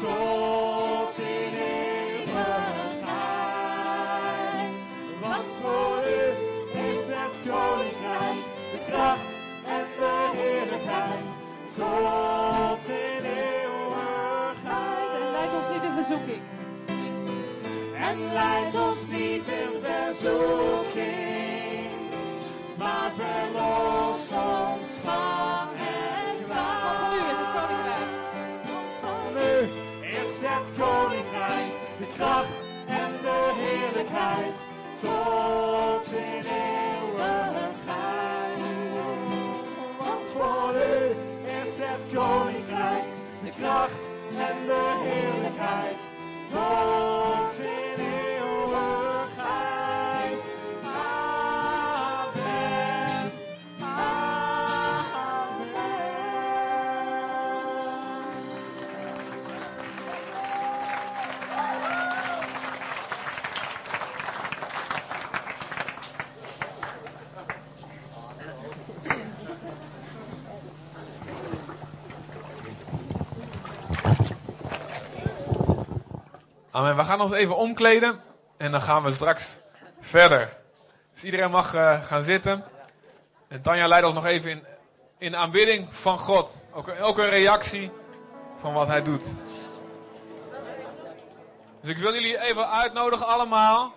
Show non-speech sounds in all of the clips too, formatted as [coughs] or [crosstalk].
tot in eeuwigheid. Want voor u is het koninkrijk, de kracht en de heerlijkheid, tot in eeuwigheid. En leid ons niet in verzoeking. En leid ons niet in verzoeking, maar verlos ons van kracht en de heerlijkheid, tot in eeuwigheid. Want voor u is het koninkrijk, de kracht en de heerlijkheid, tot in eeuwigheid. We gaan ons even omkleden en dan gaan we straks verder. Dus iedereen mag eh, gaan zitten. En Tanja leidt ons nog even in, in aanbidding van God. Ook, ook een reactie van wat hij doet. Dus ik wil jullie even uitnodigen allemaal.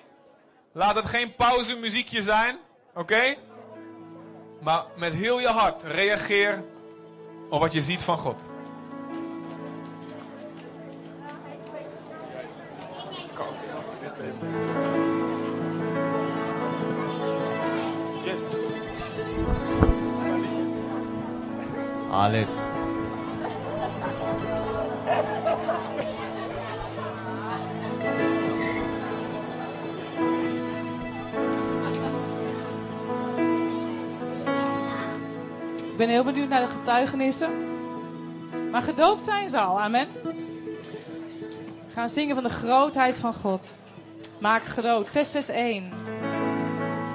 Laat het geen pauzemuziekje zijn. Oké? Maar met heel je hart reageer op wat je ziet van God. Ik ben heel benieuwd naar de getuigenissen. Maar gedoopt zijn ze al, amen. We gaan zingen van de grootheid van God. Maak groot, 661.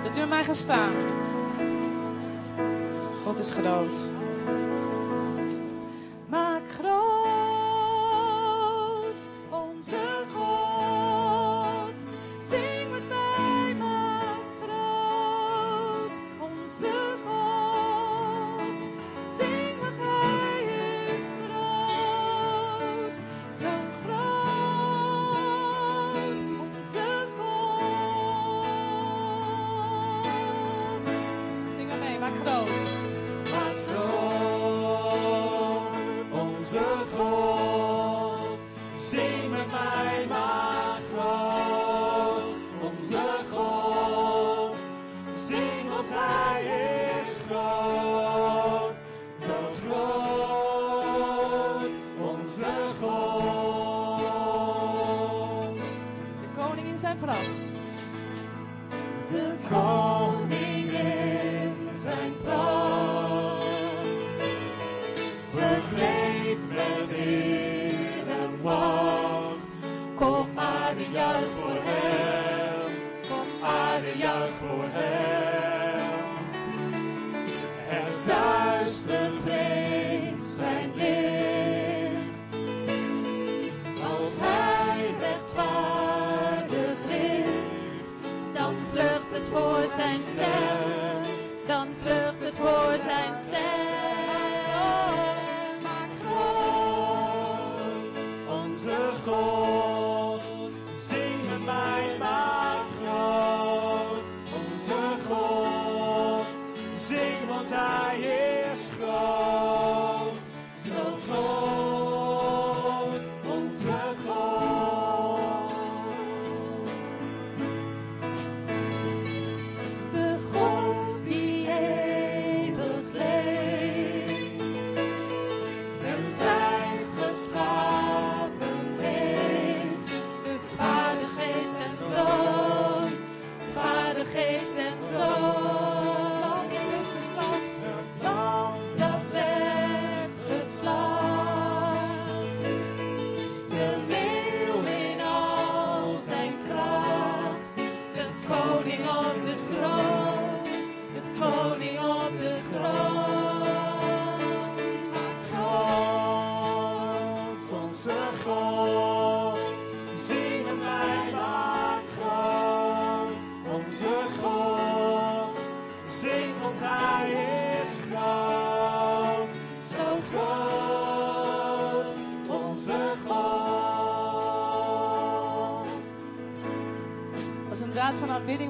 Dat u met mij gaat staan. God is groot.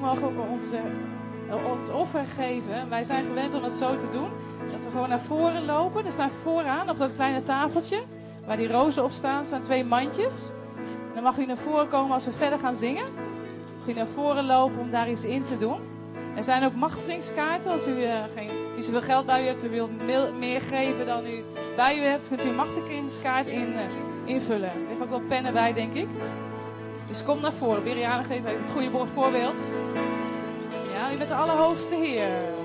Mogen ook eh, ons offer geven. Wij zijn gewend om het zo te doen. Dat we gewoon naar voren lopen. Er staan vooraan op dat kleine tafeltje, waar die rozen op staan, staan twee mandjes. Dan mag u naar voren komen als we verder gaan zingen. Mag u naar voren lopen om daar iets in te doen. Er zijn ook machtigingskaarten. Als u eh, geen, niet zoveel geld bij u hebt, u wilt meer geven dan u bij u hebt, kunt u een machtigingskaart in, eh, invullen. Er liggen ook wel pennen bij, denk ik. Dus kom naar voren. Beriane, geef even het goede voorbeeld. Ja, u bent de Allerhoogste Heer.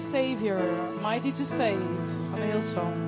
Savior, mighty to save. hail song.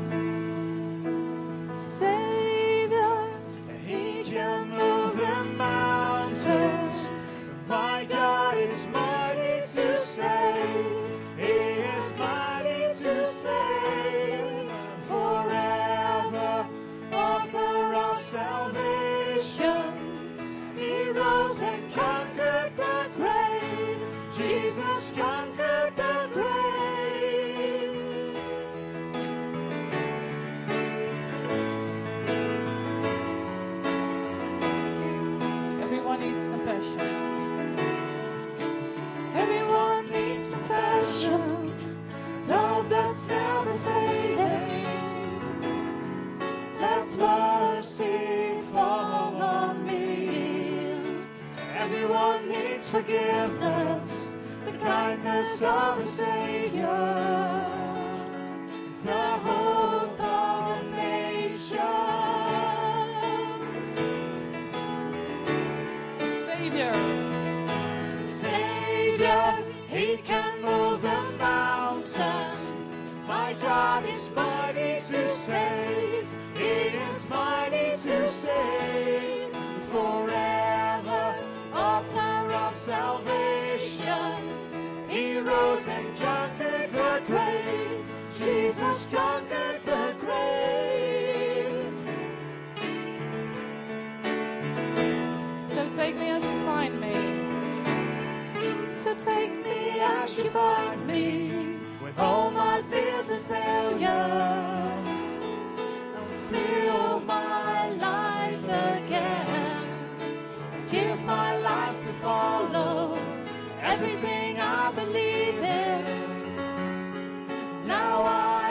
our Savior. So take me as you find me with all my fears and failures and fill my life again. Give my life to follow everything I believe in. Now I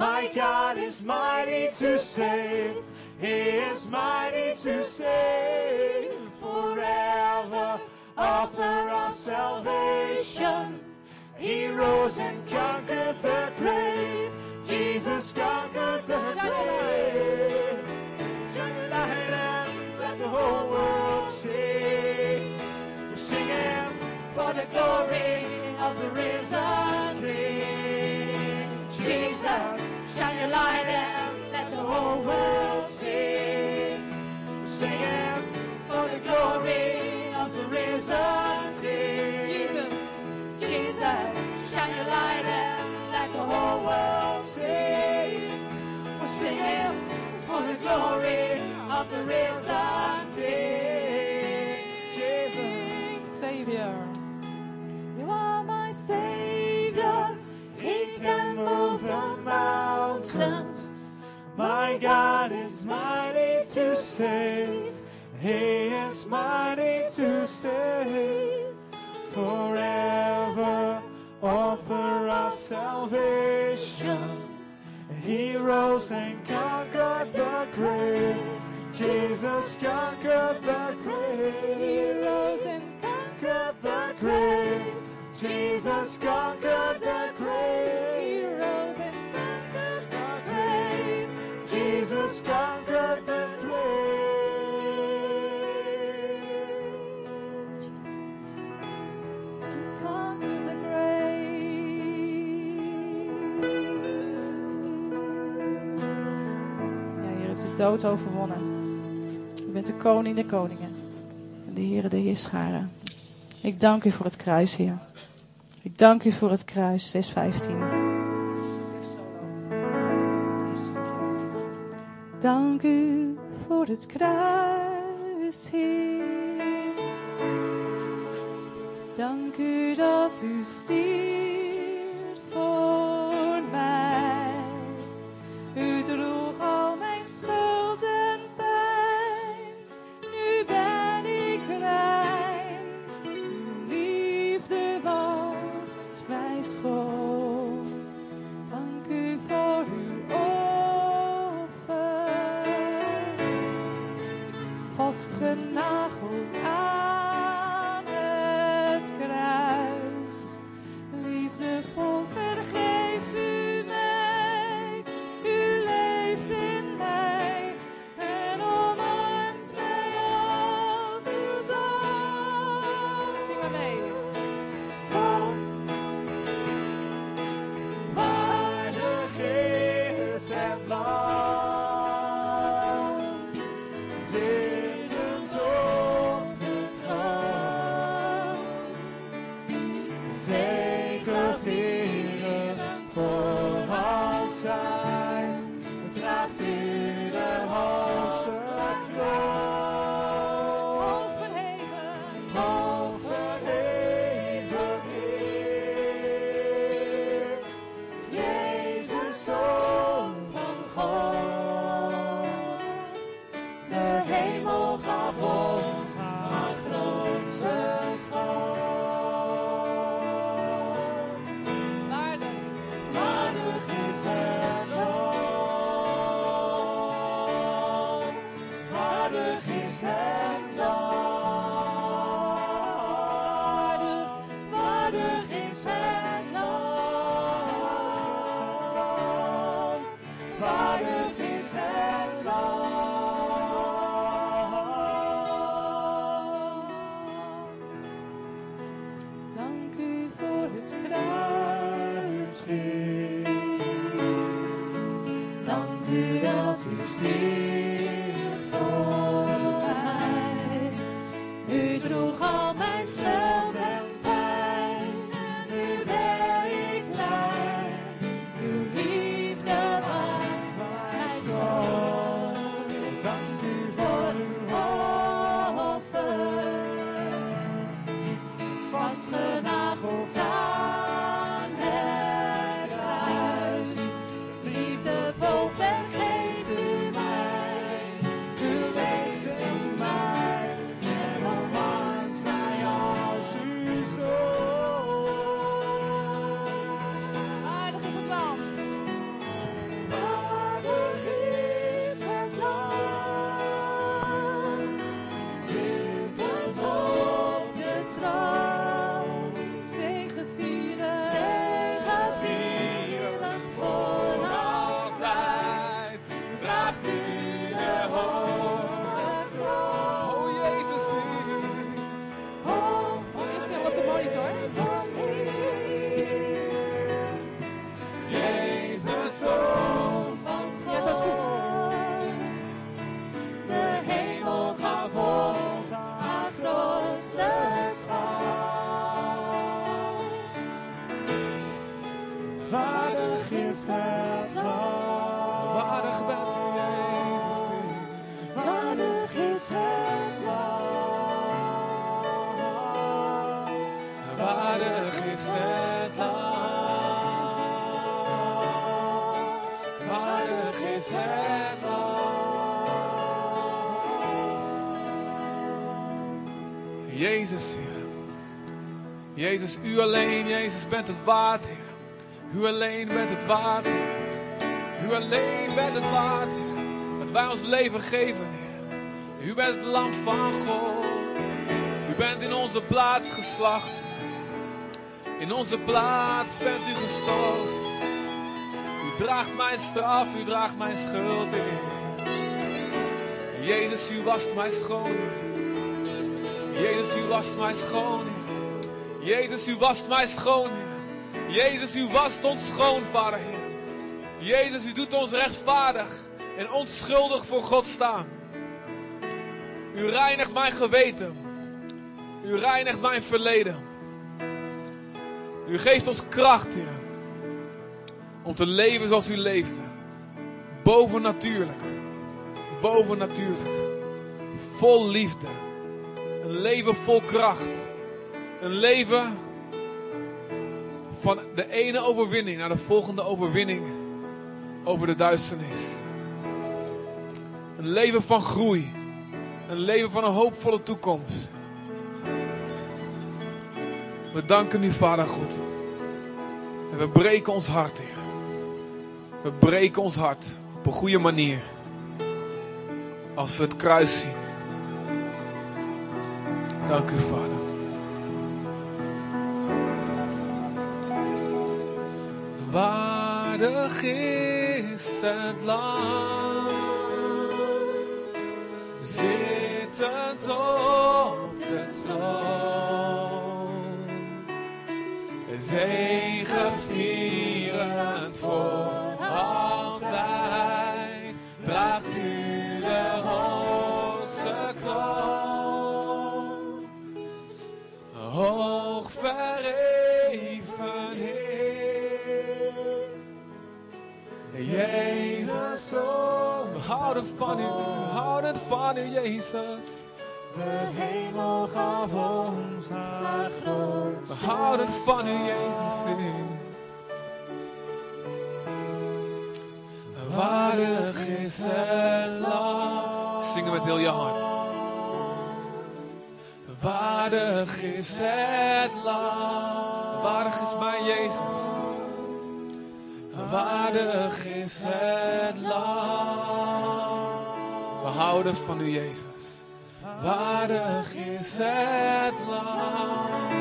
My God is mighty to save. He is mighty to save forever. Author of salvation. He rose and conquered the grave. Jesus conquered the grave. Shine your light and let the whole world see. We're singing for the glory of the risen King. Jesus, shine your light and let the whole world see. We're singing for the glory of the risen King. Jesus, Jesus, shine your light and let the whole world see. We're singing for the glory of the risen King. My God is mighty to save. He is mighty to save. Forever, author of salvation. He rose and conquered the grave. Jesus conquered the grave. He rose and conquered the grave. Jesus conquered the grave. dood overwonnen. U bent de koning der koningen. En de Heere de Heerscharen. Ik dank u voor het kruis, Heer. Ik dank u voor het kruis, 615. Dank u voor het kruis, Heer. Dank u dat u stierf voor mij. U droeg 在那后台 Jezus, u alleen, Jezus, bent het Heer. U alleen bent het Heer. U alleen bent het waard, Heer. Dat wij ons leven geven, Heer. U bent het lam van God. U bent in onze plaats geslacht. In onze plaats bent u gestorven. U draagt mijn straf, u draagt mijn schuld in. Jezus, u wast mij schoon. Jezus, u wast mij schoon. Jezus, u wast mij schoon. Jezus, u wast ons schoon, Vader Heer. Jezus, u doet ons rechtvaardig en onschuldig voor God staan. U reinigt mijn geweten. U reinigt mijn verleden. U geeft ons kracht, Heer. Om te leven zoals u leefde. Bovennatuurlijk. Bovennatuurlijk. Vol liefde. Een leven vol kracht. Een leven van de ene overwinning naar de volgende overwinning over de duisternis. Een leven van groei. Een leven van een hoopvolle toekomst. We danken u, Vader God. En we breken ons hart, Heer. We breken ons hart op een goede manier. Als we het kruis zien. Dank u, Vader. Waardig is het land. Zittend op de troon. Zegevierend We houden van u, we houden van u, Jezus. De hemel gaf ons haar. We houden van u, Jezus, Heer. Waardig is het lam. Zingen met heel je hart. Waardig is het lam. Waardig is mijn Jezus. Waardig is het lam. We houden van u, Jezus. Waardig is het lam.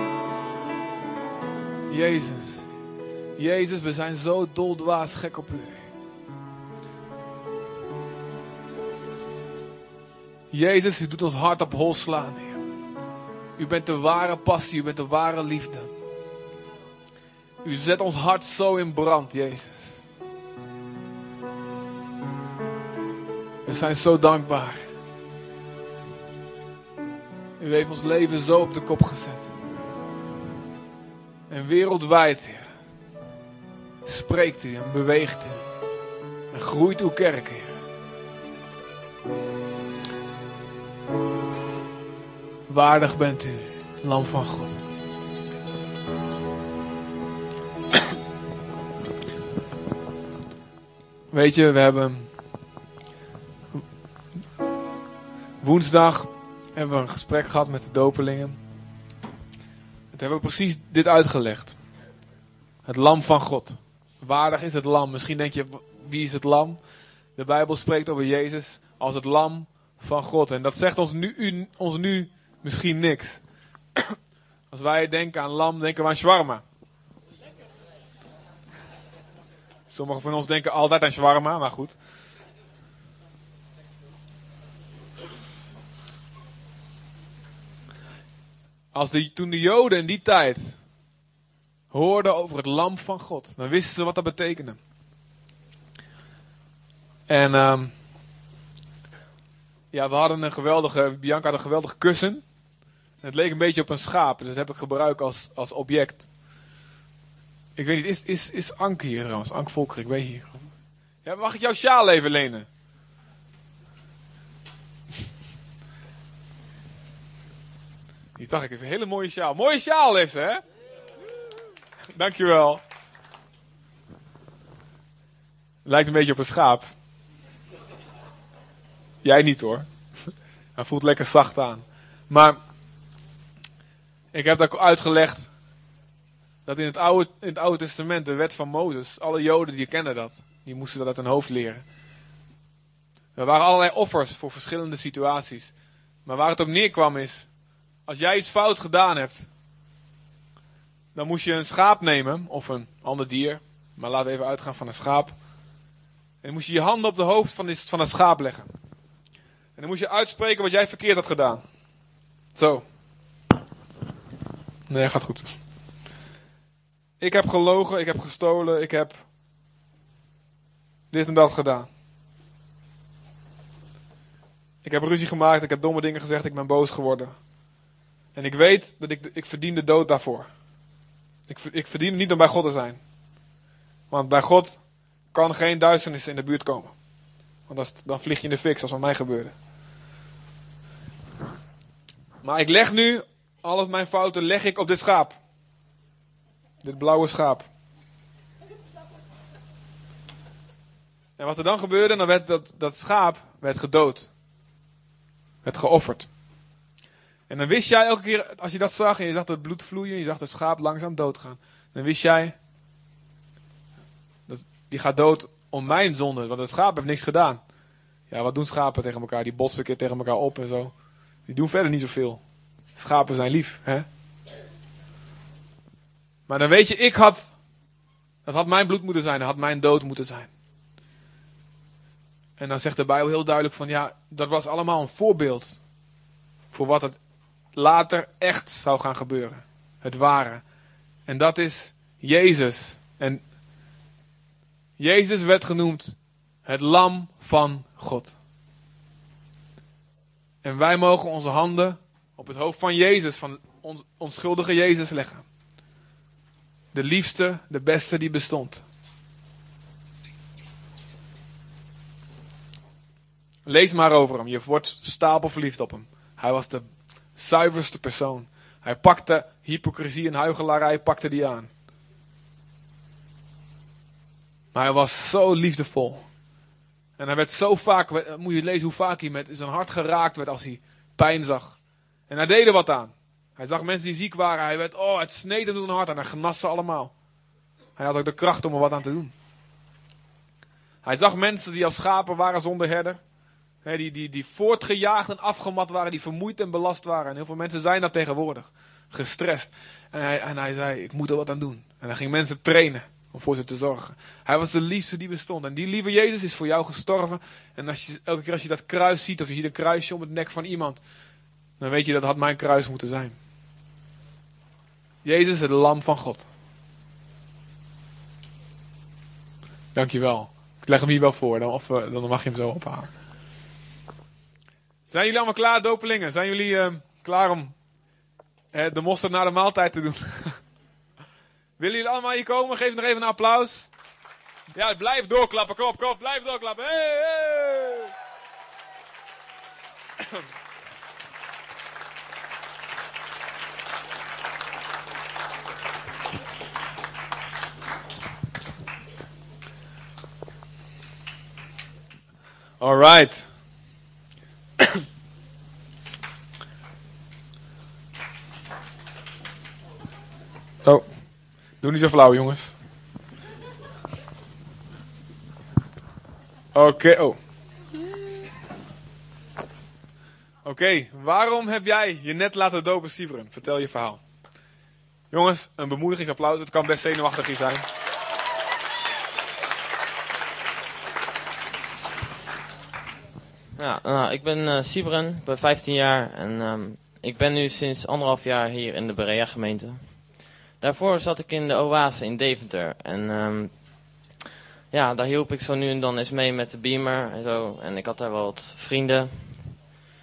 Jezus. Jezus, we zijn zo doldwaas gek op u. Jezus, u doet ons hart op hol slaan, Heer. U bent de ware passie, u bent de ware liefde. U zet ons hart zo in brand, Jezus. We zijn zo dankbaar. U heeft ons leven zo op de kop gezet. En wereldwijd, Heer, spreekt u en beweegt u. En groeit uw kerk, Heer. Waardig bent u, Lam van God. Weet je, we hebben woensdag hebben we een gesprek gehad met de dopelingen. Het hebben we precies dit uitgelegd. Het lam van God. Waardig is het lam. Misschien denk je, wie is het lam? De Bijbel spreekt over Jezus als het lam van God. En dat zegt ons nu, ons nu misschien niks. Als wij denken aan lam, denken we aan shawarma. Sommigen van ons denken altijd aan shawarma, maar goed. Als de, toen de Joden in die tijd hoorden over het lam van God, dan wisten ze wat dat betekende. En ehm, ja, we hadden een geweldige, Bianca had een geweldig kussen. En het leek een beetje op een schaap, dus dat heb ik gebruikt als, als object. Ik weet niet, is, is, is Anke hier trouwens? Anke Volker, ik weet hier. Ja, mag ik jouw sjaal even lenen? [laughs] Die dacht ik even, hele mooie sjaal. Mooie sjaal heeft ze, hè? Dankjewel. Lijkt een beetje op een schaap. Jij niet hoor. [laughs] Hij voelt lekker zacht aan. Maar ik heb dat uitgelegd dat in het, oude, in het Oude Testament, de wet van Mozes, alle Joden die kenden dat. Die moesten dat uit hun hoofd leren. Er waren allerlei offers voor verschillende situaties. Maar waar het op neerkwam is, als jij iets fout gedaan hebt, dan moest je een schaap nemen, of een ander dier, maar laten we even uitgaan van een schaap. En dan moest je je handen op de hoofd van, dit, van het schaap leggen. En dan moest je uitspreken wat jij verkeerd had gedaan. Zo. Nee, gaat goed. Ik heb gelogen, ik heb gestolen, ik heb dit en dat gedaan. Ik heb ruzie gemaakt, ik heb domme dingen gezegd, ik ben boos geworden. En ik weet dat ik, ik verdien de dood daarvoor. Ik, ik verdien niet om bij God te zijn. Want bij God kan geen duisternis in de buurt komen. Want dan vlieg je in de fik, zoals wat mij gebeurde. Maar ik leg nu, al mijn fouten leg ik op dit schaap. Dit blauwe schaap. En wat er dan gebeurde, dan werd dat, dat schaap werd gedood. Werd geofferd. En dan wist jij elke keer, als je dat zag en je zag het bloed vloeien, je zag het schaap langzaam doodgaan. Dan wist jij, dat, die gaat dood om mijn zonde, want het schaap heeft niks gedaan. Ja, wat doen schapen tegen elkaar? Die botsen een keer tegen elkaar op en zo. Die doen verder niet zoveel. Schapen zijn lief, hè? Maar dan weet je, ik had, dat had mijn bloed moeten zijn, dat had mijn dood moeten zijn. En dan zegt de Bijbel heel duidelijk van, ja, dat was allemaal een voorbeeld voor wat het later echt zou gaan gebeuren. Het ware. En dat is Jezus. En Jezus werd genoemd het lam van God. En wij mogen onze handen op het hoofd van Jezus, van ons onschuldige Jezus leggen. De liefste, de beste die bestond. Lees maar over hem. Je wordt stapel verliefd op hem. Hij was de zuiverste persoon. Hij pakte hypocrisie en huigelarij pakte die aan. Maar hij was zo liefdevol. En hij werd zo vaak, moet je lezen hoe vaak hij met zijn hart geraakt werd als hij pijn zag. En hij deed er wat aan. Hij zag mensen die ziek waren. Hij werd, oh, het sneed hem door zijn hart en hij genas ze allemaal. Hij had ook de kracht om er wat aan te doen. Hij zag mensen die als schapen waren zonder herder die, die, die voortgejaagd en afgemat waren, die vermoeid en belast waren. En heel veel mensen zijn dat tegenwoordig. Gestrest. En hij, zei, ik moet er wat aan doen. En hij ging mensen trainen om voor ze te zorgen. Hij was de liefste die bestond. En die lieve Jezus is voor jou gestorven. En als je, elke keer als je dat kruis ziet, of je ziet een kruisje om het nek van iemand, dan weet je dat had mijn kruis moeten zijn. Jezus het lam van God. Dankjewel. Ik leg hem hier wel voor, dan, of, eh, dan mag je hem zo ophalen. Zijn jullie allemaal klaar, dopelingen? Zijn jullie uh, klaar om de mosterd naar de maaltijd te doen? [laughs] Willen jullie allemaal hier komen? Geef nog even een applaus. Ja, blijf doorklappen. Kom op, kom op. Blijf doorklappen. Hey. All right. [coughs] Oh, doe niet zo flauw, jongens. Oké, oh. Oké, waarom heb jij je net laten dopen, Siveren? Vertel je verhaal. Jongens, een bemoedigingsapplaus. Het kan best zenuwachtig hier zijn. Ja, nou, ik ben uh, Sibren, ik ben 15 jaar en um, ik ben nu sinds anderhalf jaar hier in de Berea gemeente. Daarvoor zat ik in de Oase in Deventer en um, ja, daar hielp ik zo nu en dan eens mee met de beamer en zo. En ik had daar wel wat vrienden.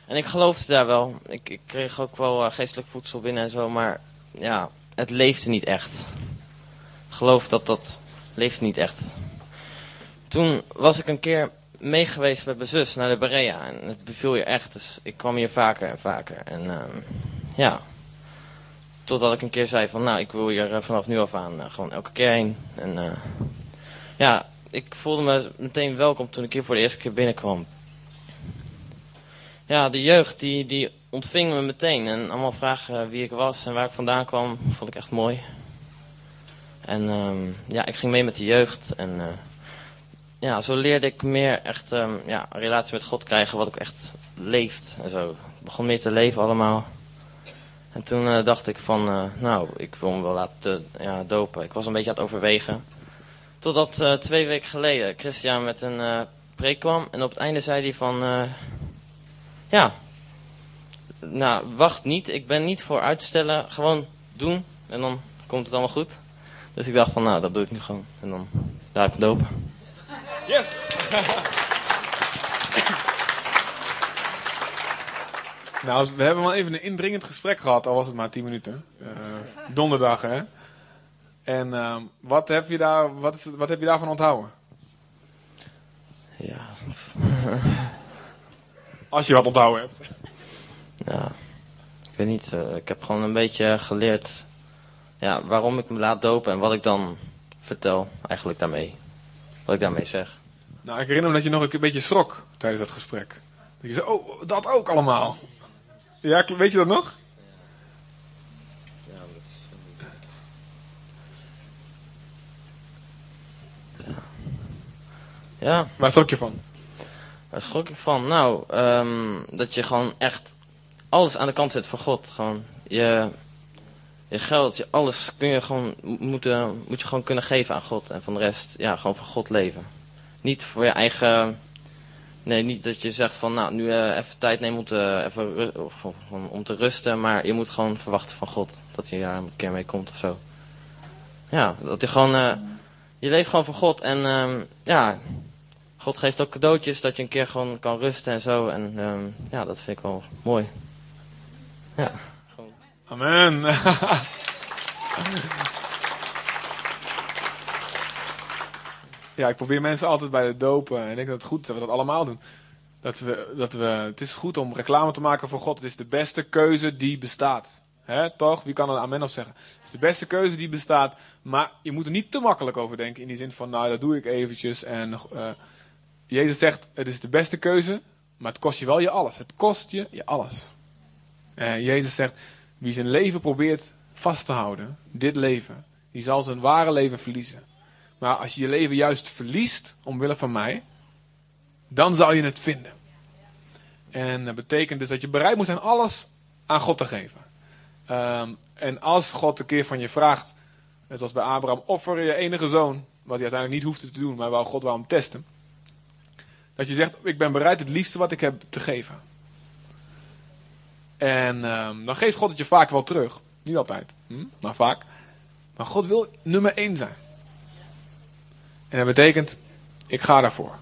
En ik geloofde daar wel. Ik, ik kreeg ook wel uh, geestelijk voedsel binnen en zo, maar ja, het leefde niet echt. Het geloof dat dat leefde niet echt. Toen was ik een keer meegeweest met mijn zus naar de Berea. En het beviel je echt. Dus ik kwam hier vaker en vaker. En uh, ja. totdat ik een keer zei van, nou, ik wil hier eh, vanaf nu af aan eh, gewoon elke keer heen. En eh, ja, ik voelde me meteen welkom toen ik hier voor de eerste keer binnenkwam. Ja, de jeugd die, die ontving me meteen. En allemaal vragen wie ik was en waar ik vandaan kwam, vond ik echt mooi. En ehm, ja, ik ging mee met de jeugd. En ja, zo leerde ik meer echt ehm, ja, een relatie met God krijgen, wat ook echt leeft en zo. Begon meer te leven allemaal. En toen eh, dacht ik van, eh, nou, ik wil me wel laten ja, dopen. Ik was een beetje aan het overwegen. Totdat eh, twee weken geleden Christian met een preek kwam. En op het einde zei hij van, ja, nou, wacht niet. Ik ben niet voor uitstellen. Gewoon doen. En dan komt het allemaal goed. Dus ik dacht van, nou, dat doe ik nu gewoon. En dan heb ik me dopen. Yes! nou, we hebben wel even een indringend gesprek gehad, al was het maar 10 minuten. Eh, donderdag, hè? En ehm, wat, heb je daar, wat, is, wat heb je daarvan onthouden? Ja, Als je wat onthouden hebt. Ja, ik weet niet. eh, ik heb gewoon een beetje geleerd ja, waarom ik me laat dopen en wat ik dan vertel eigenlijk daarmee. Wat ik daarmee zeg. Nou, ik herinner me dat je nog een beetje schrok tijdens dat gesprek. Dat je zei, oh, dat ook allemaal. Ja, weet je dat nog? Ja, Waar schrok je van? waar schrok ik van? Nou, ehm, dat je gewoon echt alles aan de kant zet voor God. Gewoon je, je geld, je alles kun je gewoon, mo- moeten, moet je gewoon kunnen geven aan God. En van de rest, ja, gewoon voor God leven. Niet voor je eigen... Nee, niet dat je zegt van, nou, nu eh, even tijd nemen om te, even om te rusten. Maar je moet gewoon verwachten van God. Dat hij daar een keer mee komt of zo. Ja, dat je gewoon... eh, je leeft gewoon voor God. En ehm, ja, God geeft ook cadeautjes dat je een keer gewoon kan rusten en zo. En ehm, ja, dat vind ik wel mooi. Ja. Amen. [laughs] ja, ik probeer mensen altijd bij de dopen. En ik denk dat het goed is dat we dat allemaal doen. Dat we, dat we, het is goed om reclame te maken voor God. Het is de beste keuze die bestaat. Hè, toch? Wie kan er amen op zeggen? Het is de beste keuze die bestaat. Maar je moet er niet te makkelijk over denken. In die zin van, nou, dat doe ik eventjes. En eh, Jezus zegt, het is de beste keuze. Maar het kost je wel je alles. Het kost je je alles. En Jezus zegt, wie zijn leven probeert vast te houden, dit leven, die zal zijn ware leven verliezen. Maar als je je leven juist verliest, omwille van mij, dan zal je het vinden. En dat betekent dus dat je bereid moet zijn alles aan God te geven. Ehm, en als God een keer van je vraagt, zoals bij Abraham, offer je enige zoon, wat hij uiteindelijk niet hoefde te doen, maar wou God wou hem testen. Dat je zegt, ik ben bereid het liefste wat ik heb te geven. En ehm, dan geeft God het je vaak wel terug. Niet altijd, hm? maar vaak. Maar God wil nummer één zijn. En dat betekent, ik ga daarvoor.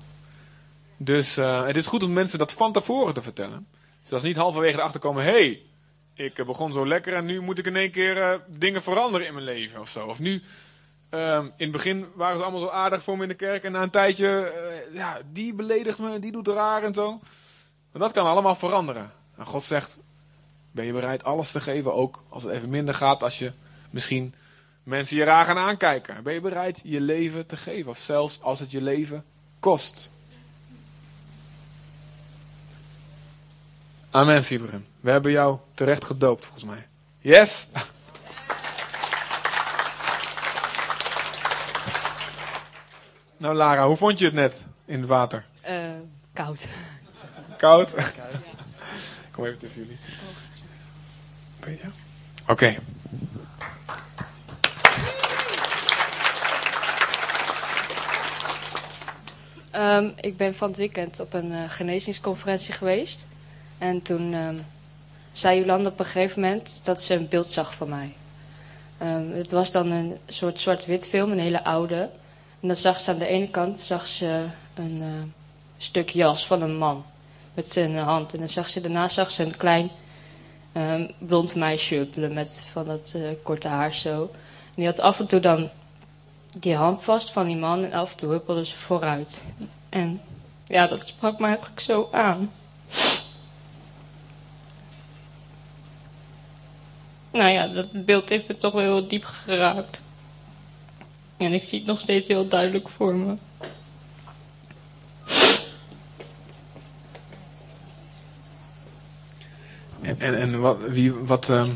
Dus eh, het is goed om mensen dat van tevoren te vertellen. Zodat ze niet halverwege erachter komen, hé, hey, ik eh, begon zo lekker en nu moet ik in één keer eh, dingen veranderen in mijn leven of zo. Of nu, ehm, in het begin waren ze allemaal zo aardig voor me in de kerk en na een tijdje, ja, die beledigt me, die doet raar en zo. Maar dat kan allemaal veranderen. En God zegt, ben je bereid alles te geven, ook als het even minder gaat, als je misschien mensen je raar gaan aankijken? Ben je bereid je leven te geven, of zelfs als het je leven kost? Amen, Sibren. We hebben jou terecht gedoopt, volgens mij. Yes? [laughs] nou, Lara, hoe vond je het net in het water? Eh, koud. Koud? Kom even tussen jullie. Oké. Ehm, ik ben van het weekend op een eh, genezingsconferentie geweest. En toen ehm, zei Jolanda op een gegeven moment dat ze een beeld zag van mij. Ehm, het was dan een soort zwart-wit film, een hele oude. En dan zag ze aan de ene kant zag ze een eh, stuk jas van een man met zijn hand. En dan zag ze, daarna zag ze een klein ehm, blond meisje huppelen met van dat eh, korte haar zo. En die had af en toe dan die hand vast van die man en af en toe huppelde ze vooruit. En ja, dat sprak me eigenlijk zo aan. nou ja, dat beeld heeft me toch wel heel diep geraakt. En ik zie het nog steeds heel duidelijk voor me. En, en, wat, wie, wat, ehm,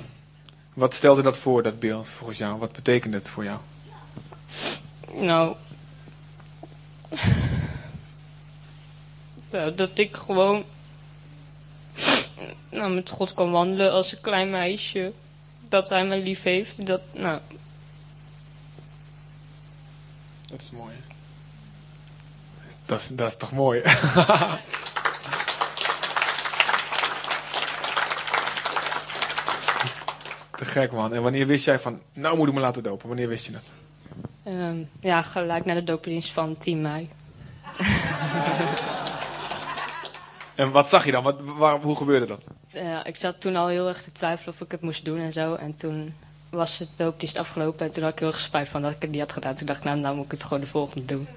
wat stelde dat voor, dat beeld, volgens jou? Wat betekent het voor jou? Nou. [laughs] Nou, dat ik gewoon. Nou, met God kan wandelen als een klein meisje. Dat hij me lief heeft. Dat, nou, Dat is mooi. Dat is, dat is toch mooi? [laughs] Te gek man. En wanneer wist jij van, nou moet ik me laten dopen? Wanneer wist je het? ehm, ja, gelijk naar de doopdienst van 10 mei. [laughs] En wat zag je dan? Wat, waar, hoe gebeurde dat? Ja, ik zat toen al heel erg te twijfelen of ik het moest doen en zo. En toen was het doopdienst afgelopen en toen had ik heel erg spijt van dat ik het niet had gedaan. Toen dacht ik, nou, nou moet ik het gewoon de volgende doen.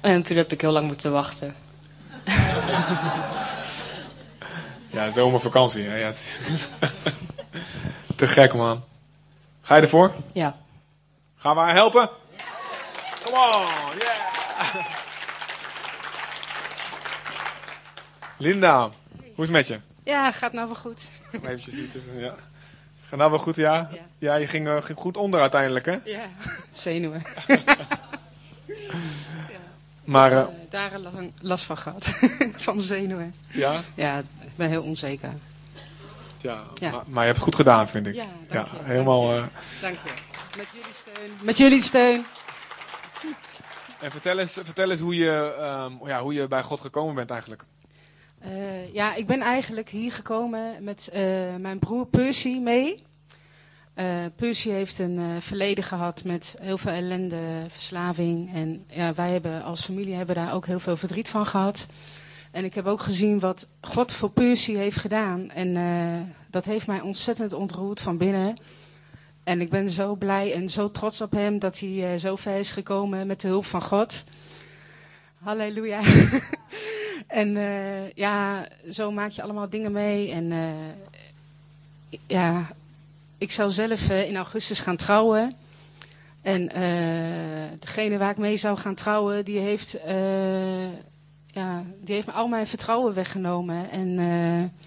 En toen heb ik heel lang moeten wachten. [laughs] Ja, zomervakantie. Hè? Ja, [laughs] Te gek man. Ga je ervoor? Ja. Gaan we haar helpen? Come on, yeah! Linda, hoe is het met je? Ja, gaat nou wel goed. Even zitten, ja. Gaat nou wel goed, ja? Ja. Ja, je ging, eh, ging goed onder uiteindelijk, hè? Ja, zenuwen. [laughs] Maar, eh, Eh, daar een lang last van gehad. [laughs] van zenuwen. ja, Ja, ik ben heel onzeker. Ja, Ja. Maar, maar je hebt het goed gedaan, vind ik. Ja, dank ja je, helemaal. dank eh, Dank je. Met jullie steun. Met jullie steun. en vertel eens, vertel eens hoe, je, ehm, ja, hoe je bij God gekomen bent eigenlijk. Eh, ja, ik ben eigenlijk hier gekomen met eh, mijn broer Percy mee. Percy heeft een verleden gehad met heel veel ellende, verslaving. En ja, wij hebben als familie hebben daar ook heel veel verdriet van gehad. En ik heb ook gezien wat God voor Percy heeft gedaan. En eh, dat heeft mij ontzettend ontroerd van binnen. En ik ben zo blij en zo trots op hem dat hij eh, zo ver is gekomen met de hulp van God. Halleluja. [laughs] en eh, ja, zo maak je allemaal dingen mee. En ja, ik zou zelf in augustus gaan trouwen. En degene waar ik mee zou gaan trouwen, die heeft, ja, die heeft me al mijn vertrouwen weggenomen. En eh,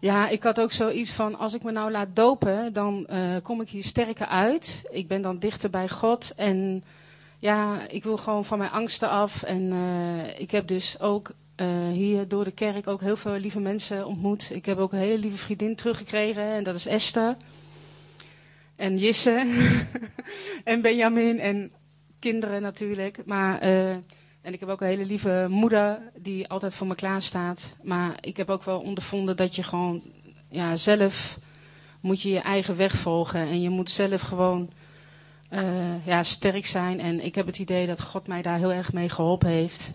ja, ik had ook zoiets van, als ik me nou laat dopen, dan eh, kom ik hier sterker uit. Ik ben dan dichter bij God. En ja, ik wil gewoon van mijn angsten af. En eh, ik heb dus ook hier door de kerk ook heel veel lieve mensen ontmoet. Ik heb ook een hele lieve vriendin teruggekregen en dat is Esther. En Jisse. [laughs] en Benjamin en kinderen natuurlijk. Maar, eh, en ik heb ook een hele lieve moeder die altijd voor me klaar staat. Maar ik heb ook wel ondervonden dat je gewoon ja, zelf moet je je eigen weg volgen. En je moet zelf gewoon eh, ja, sterk zijn. En ik heb het idee dat God mij daar heel erg mee geholpen heeft.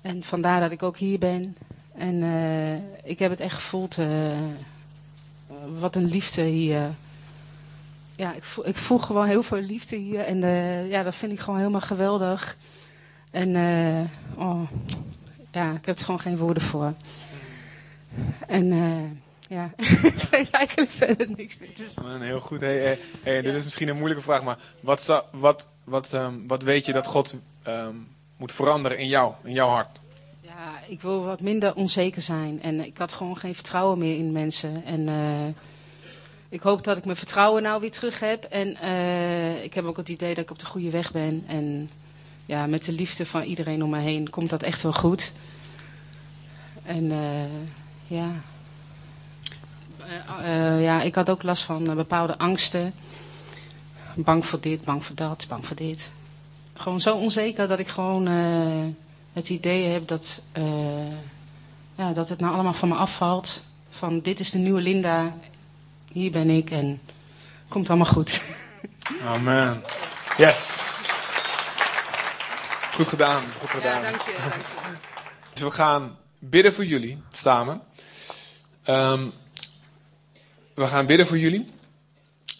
En vandaar dat ik ook hier ben. En eh, ik heb het echt gevoeld. eh, wat een liefde hier. Ja, ik voel, ik voel gewoon heel veel liefde hier. En ja, dat vind ik gewoon helemaal geweldig. En eh, oh, ja, ik heb er gewoon geen woorden voor. En eh, ja, [laughs] ik weet eigenlijk verder niks meer te zeggen. Heel goed. Hey, hey, hey, dit is misschien een moeilijke vraag, maar wat, wat, wat, ehm, wat weet je dat God ehm, moet veranderen in jou, in jouw hart? Ja, ik wil wat minder onzeker zijn. En ik had gewoon geen vertrouwen meer in mensen. En eh, ik hoop dat ik mijn vertrouwen nou weer terug heb. En eh, ik heb ook het idee dat ik op de goede weg ben. En ja, met de liefde van iedereen om me heen komt dat echt wel goed. En eh, ja. Eh, eh, ja, ik had ook last van bepaalde angsten. Bang voor dit, bang voor dat, bang voor dit. Gewoon zo onzeker dat ik gewoon het idee heb dat, ja, dat het nou allemaal van me afvalt. Van dit is de nieuwe Linda, hier ben ik en komt allemaal goed. Amen. Yes. Goed gedaan, goed gedaan. je, dank je. Dus we gaan bidden voor jullie, samen. Ehm, we gaan bidden voor jullie,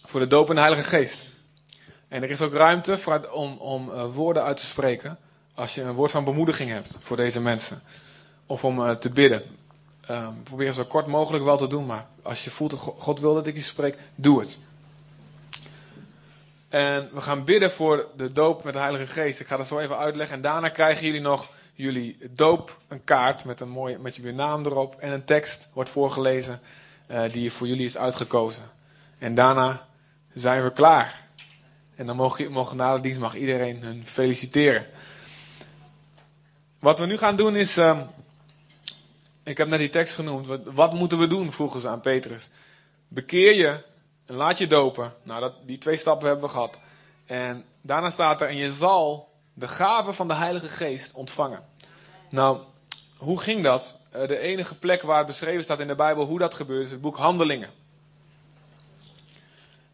voor de doop en de Heilige Geest. En er is ook ruimte voor, om, om eh, woorden uit te spreken als je een woord van bemoediging hebt voor deze mensen. Of om eh, te bidden. ehm, probeer zo kort mogelijk wel te doen, maar als je voelt dat Go- God wil dat ik je spreek, doe het. En we gaan bidden voor de doop met de Heilige Geest. Ik ga dat zo even uitleggen. En daarna krijgen jullie nog jullie doop, een kaart met, een mooie, met jullie naam erop. En een tekst wordt voorgelezen eh, die voor jullie is uitgekozen. En daarna zijn we klaar. En dan mogen, mogen na de dienst mag iedereen hun feliciteren. Wat we nu gaan doen is. ehm, ik heb net die tekst genoemd. Wat, wat moeten we doen? vroegen ze aan Petrus. Bekeer je laat je dopen. Nou, dat, die twee stappen hebben we gehad. En daarna staat er: En je zal de gave van de Heilige Geest ontvangen. Nou, hoe ging dat? Eh, de enige plek waar het beschreven staat in de Bijbel hoe dat gebeurt is het boek Handelingen.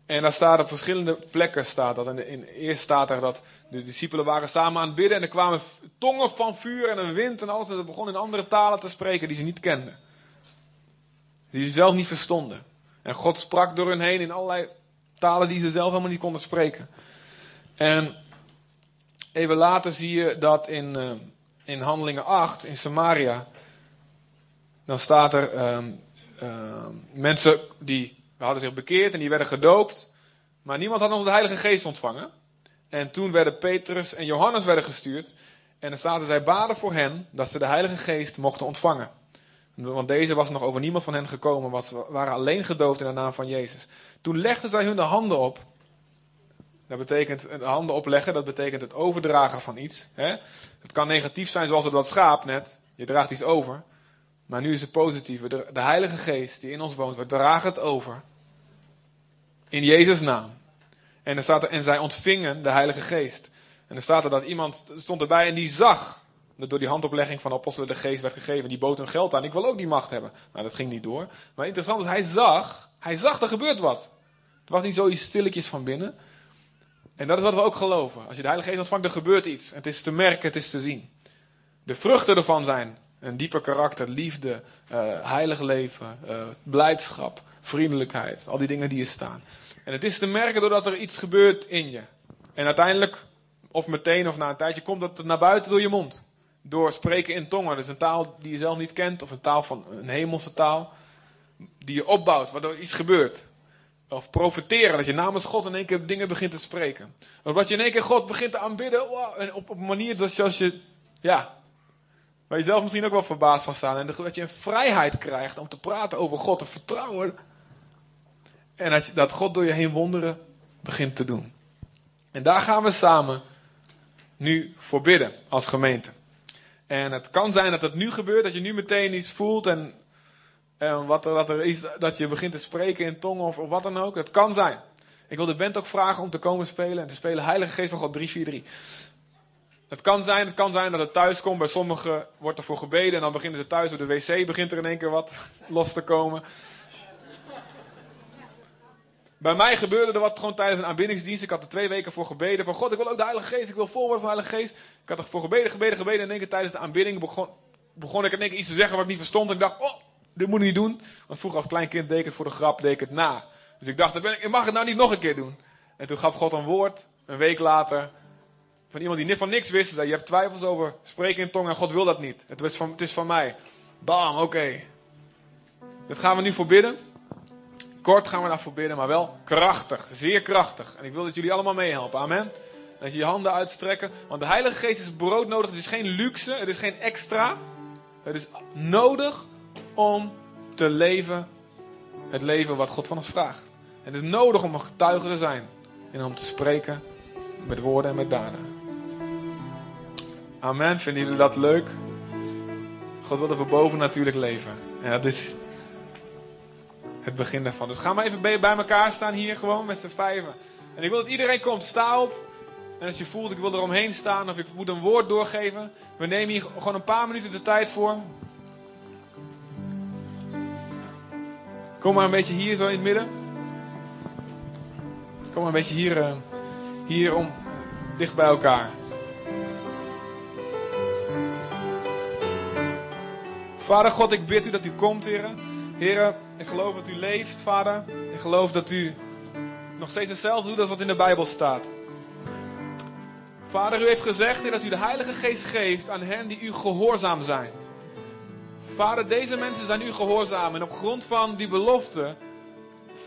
En daar staat op verschillende plekken staat dat. En in, eerst staat er dat de discipelen waren samen aan het bidden en er kwamen tongen van vuur en een wind en alles. En ze begonnen in andere talen te spreken die ze niet kenden. Die ze zelf niet verstonden. En God sprak door hun heen in allerlei talen die ze zelf helemaal niet konden spreken. En even later zie je dat in, eh, in Handelingen 8, in Samaria, dan staat er ehm, ehm, mensen die hadden zich bekeerd en die werden gedoopt. Maar niemand had nog de Heilige Geest ontvangen. En toen werden Petrus en Johannes werden gestuurd. En dan staat er, zij baden voor hen dat ze de Heilige Geest mochten ontvangen. Want deze was nog over niemand van hen gekomen, ze waren alleen gedoopt in de naam van Jezus. Toen legden zij hun de handen op. Dat betekent, de handen opleggen, dat betekent het overdragen van iets. Hè? Het kan negatief zijn, zoals dat schaap net. Je draagt iets over. Maar nu is het positieve. De, de Heilige Geest die in ons woont, we dragen het over. In Jezus' naam. En, er staat er, en zij ontvingen de Heilige Geest. En er staat er dat iemand stond erbij en die zag. Dat door die handoplegging van apostelen de geest werd gegeven. Die bood hun geld aan. Ik wil ook die macht hebben. Nou, dat ging niet door. Maar interessant is, hij zag. Hij zag, er gebeurt wat. Het was niet zoiets stilletjes van binnen. En dat is wat we ook geloven. Als je de Heilige Geest ontvangt, er gebeurt iets. Het is te merken, het is te zien. De vruchten ervan zijn een dieper karakter, liefde, eh, heilig leven, eh, blijdschap, vriendelijkheid. Al die dingen die er staan. En het is te merken doordat er iets gebeurt in je. En uiteindelijk, of meteen of na een tijdje, komt dat naar buiten door je mond. Door spreken in tongen. Dat is een taal die je zelf niet kent, of een taal van een hemelse taal. Die je opbouwt, waardoor iets gebeurt. Of profiteren, dat je namens God in één keer dingen begint te spreken. Dat je in één keer God begint te aanbidden. en op, op een manier dat je, als je, ja, waar je zelf misschien ook wel verbaasd van staan. En dat je een vrijheid krijgt om te praten over God, te vertrouwen. En dat God door je heen wonderen begint te doen. En daar gaan we samen nu voor bidden als gemeente. En het kan zijn dat het nu gebeurt, dat je nu meteen iets voelt en, en wat dat, er is, dat je begint te spreken in tongen of, of wat dan ook. Het kan zijn. Ik wil de band ook vragen om te komen spelen en te spelen Heilige Geest van God 343. Het kan zijn, het kan zijn dat het thuis komt. Bij sommigen wordt er voor gebeden en dan beginnen ze thuis door de wc, begint er in één keer wat [laughs] los te komen. Bij mij gebeurde er wat gewoon tijdens een aanbiddingsdienst. Ik had er twee weken voor gebeden. Van God, ik wil ook de Heilige Geest. Ik wil vol worden van de Heilige Geest. Ik had ervoor gebeden, gebeden, gebeden. En in één keer tijdens de aanbidding begon, begon ik in één keer iets te zeggen wat ik niet verstond. En ik dacht, oh, dit moet ik niet doen. Want vroeger als klein kind deed ik het voor de grap, deed ik het na. Dus ik dacht, dan ben ik, ik mag het nou niet nog een keer doen. En toen gaf God een woord, een week later, van iemand die van niks wist. Zei, je hebt twijfels over spreken in tongen en God wil dat niet. Het is van, het is van mij. Bam, oké. Dat gaan we nu voor bidden. Kort gaan we daarvoor bidden, maar wel krachtig. Zeer krachtig. En ik wil dat jullie allemaal meehelpen. Amen. Dat je je handen uitstrekken. Want de Heilige Geest is broodnodig. Het is geen luxe. Het is geen extra. Het is nodig om te leven het leven wat God van ons vraagt. Het is nodig om een getuige te zijn. En om te spreken met woorden en met daden. Amen. Vinden jullie dat leuk? God wil dat we boven natuurlijk leven. En dat is het begin daarvan. Dus ga maar even bij elkaar staan hier gewoon met z'n vijven. En ik wil dat iedereen komt. Sta op. En als je voelt, ik wil er omheen staan of ik moet een woord doorgeven. We nemen hier gewoon een paar minuten de tijd voor. Kom maar een beetje hier zo in het midden. Kom maar een beetje hier, uh, hier om, dicht bij elkaar. Vader God, ik bid u dat u komt, heren. Heren, ik geloof dat u leeft, vader. Ik geloof dat u nog steeds hetzelfde doet als wat in de Bijbel staat. Vader, u heeft gezegd dat u de Heilige Geest geeft aan hen die u gehoorzaam zijn. Vader, deze mensen zijn u gehoorzaam. En op grond van die belofte,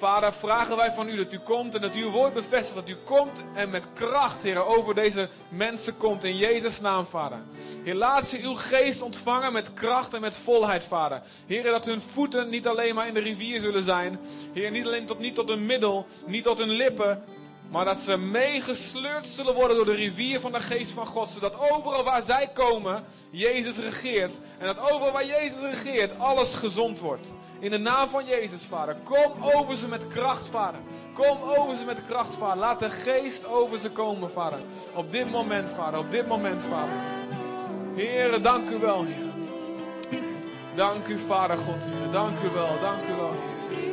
Vader, vragen wij van u dat u komt en dat u uw woord bevestigt. Dat u komt en met kracht, Heer, over deze mensen komt. In Jezus' naam, Vader. Heer, laat ze uw geest ontvangen met kracht en met volheid, Vader. Heer, dat hun voeten niet alleen maar in de rivier zullen zijn. Heer, niet alleen tot, niet tot een middel, niet tot hun lippen, maar dat ze meegesleurd zullen worden door de rivier van de geest van God. Zodat overal waar zij komen, Jezus regeert. En dat overal waar Jezus regeert, alles gezond wordt. In de naam van Jezus, Vader. Kom over ze met kracht, Vader. Kom over ze met kracht, Vader. Laat de geest over ze komen, Vader. Op dit moment, Vader. Op dit moment, Vader. Heer, dank u wel, Heer. Dank u, Vader God. Dank u wel, dank u wel, Jezus.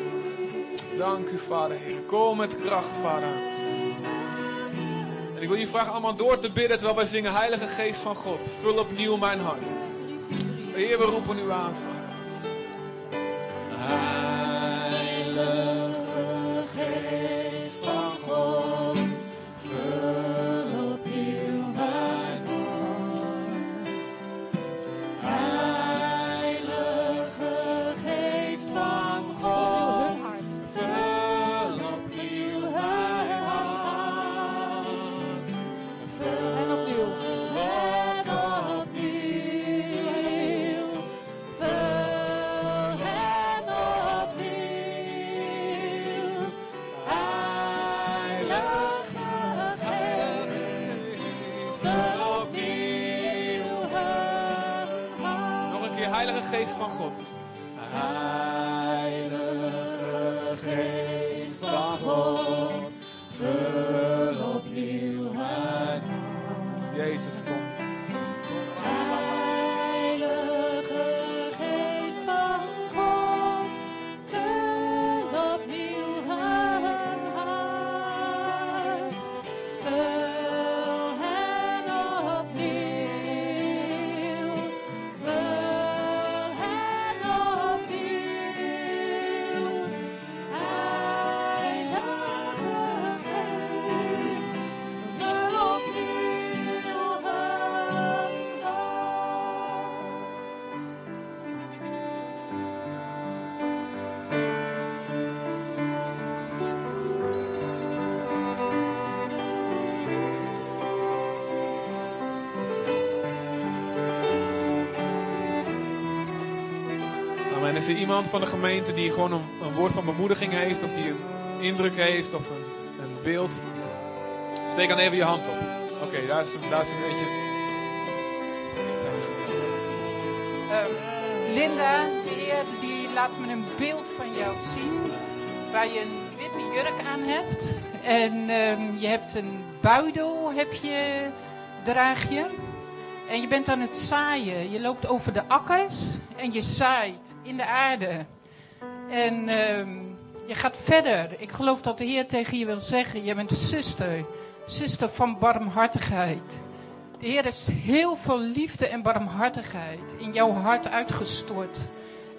Dank u, Vader, Heer. Kom met kracht, Vader. En ik wil je vragen allemaal door te bidden terwijl wij zingen Heilige Geest van God. Vul opnieuw mijn hart. Heer, we roepen u aan, Vader. Heilige van God. Is er iemand van de gemeente die gewoon een, woord van bemoediging heeft, of die een indruk heeft, of een, een beeld? Steek dan even je hand op. Oké, daar, is, is een beetje. Ehm, Linda, de Heer die laat me een beeld van jou zien. Waar je een witte jurk aan hebt. En ehm, je hebt een buidel, heb je, draag je. En je bent aan het zaaien. Je loopt over de akkers en je zaait in de aarde. En ehm, je gaat verder. Ik geloof dat de Heer tegen je wil zeggen: Je bent zuster. Zuster van barmhartigheid. De Heer heeft heel veel liefde en barmhartigheid in jouw hart uitgestort.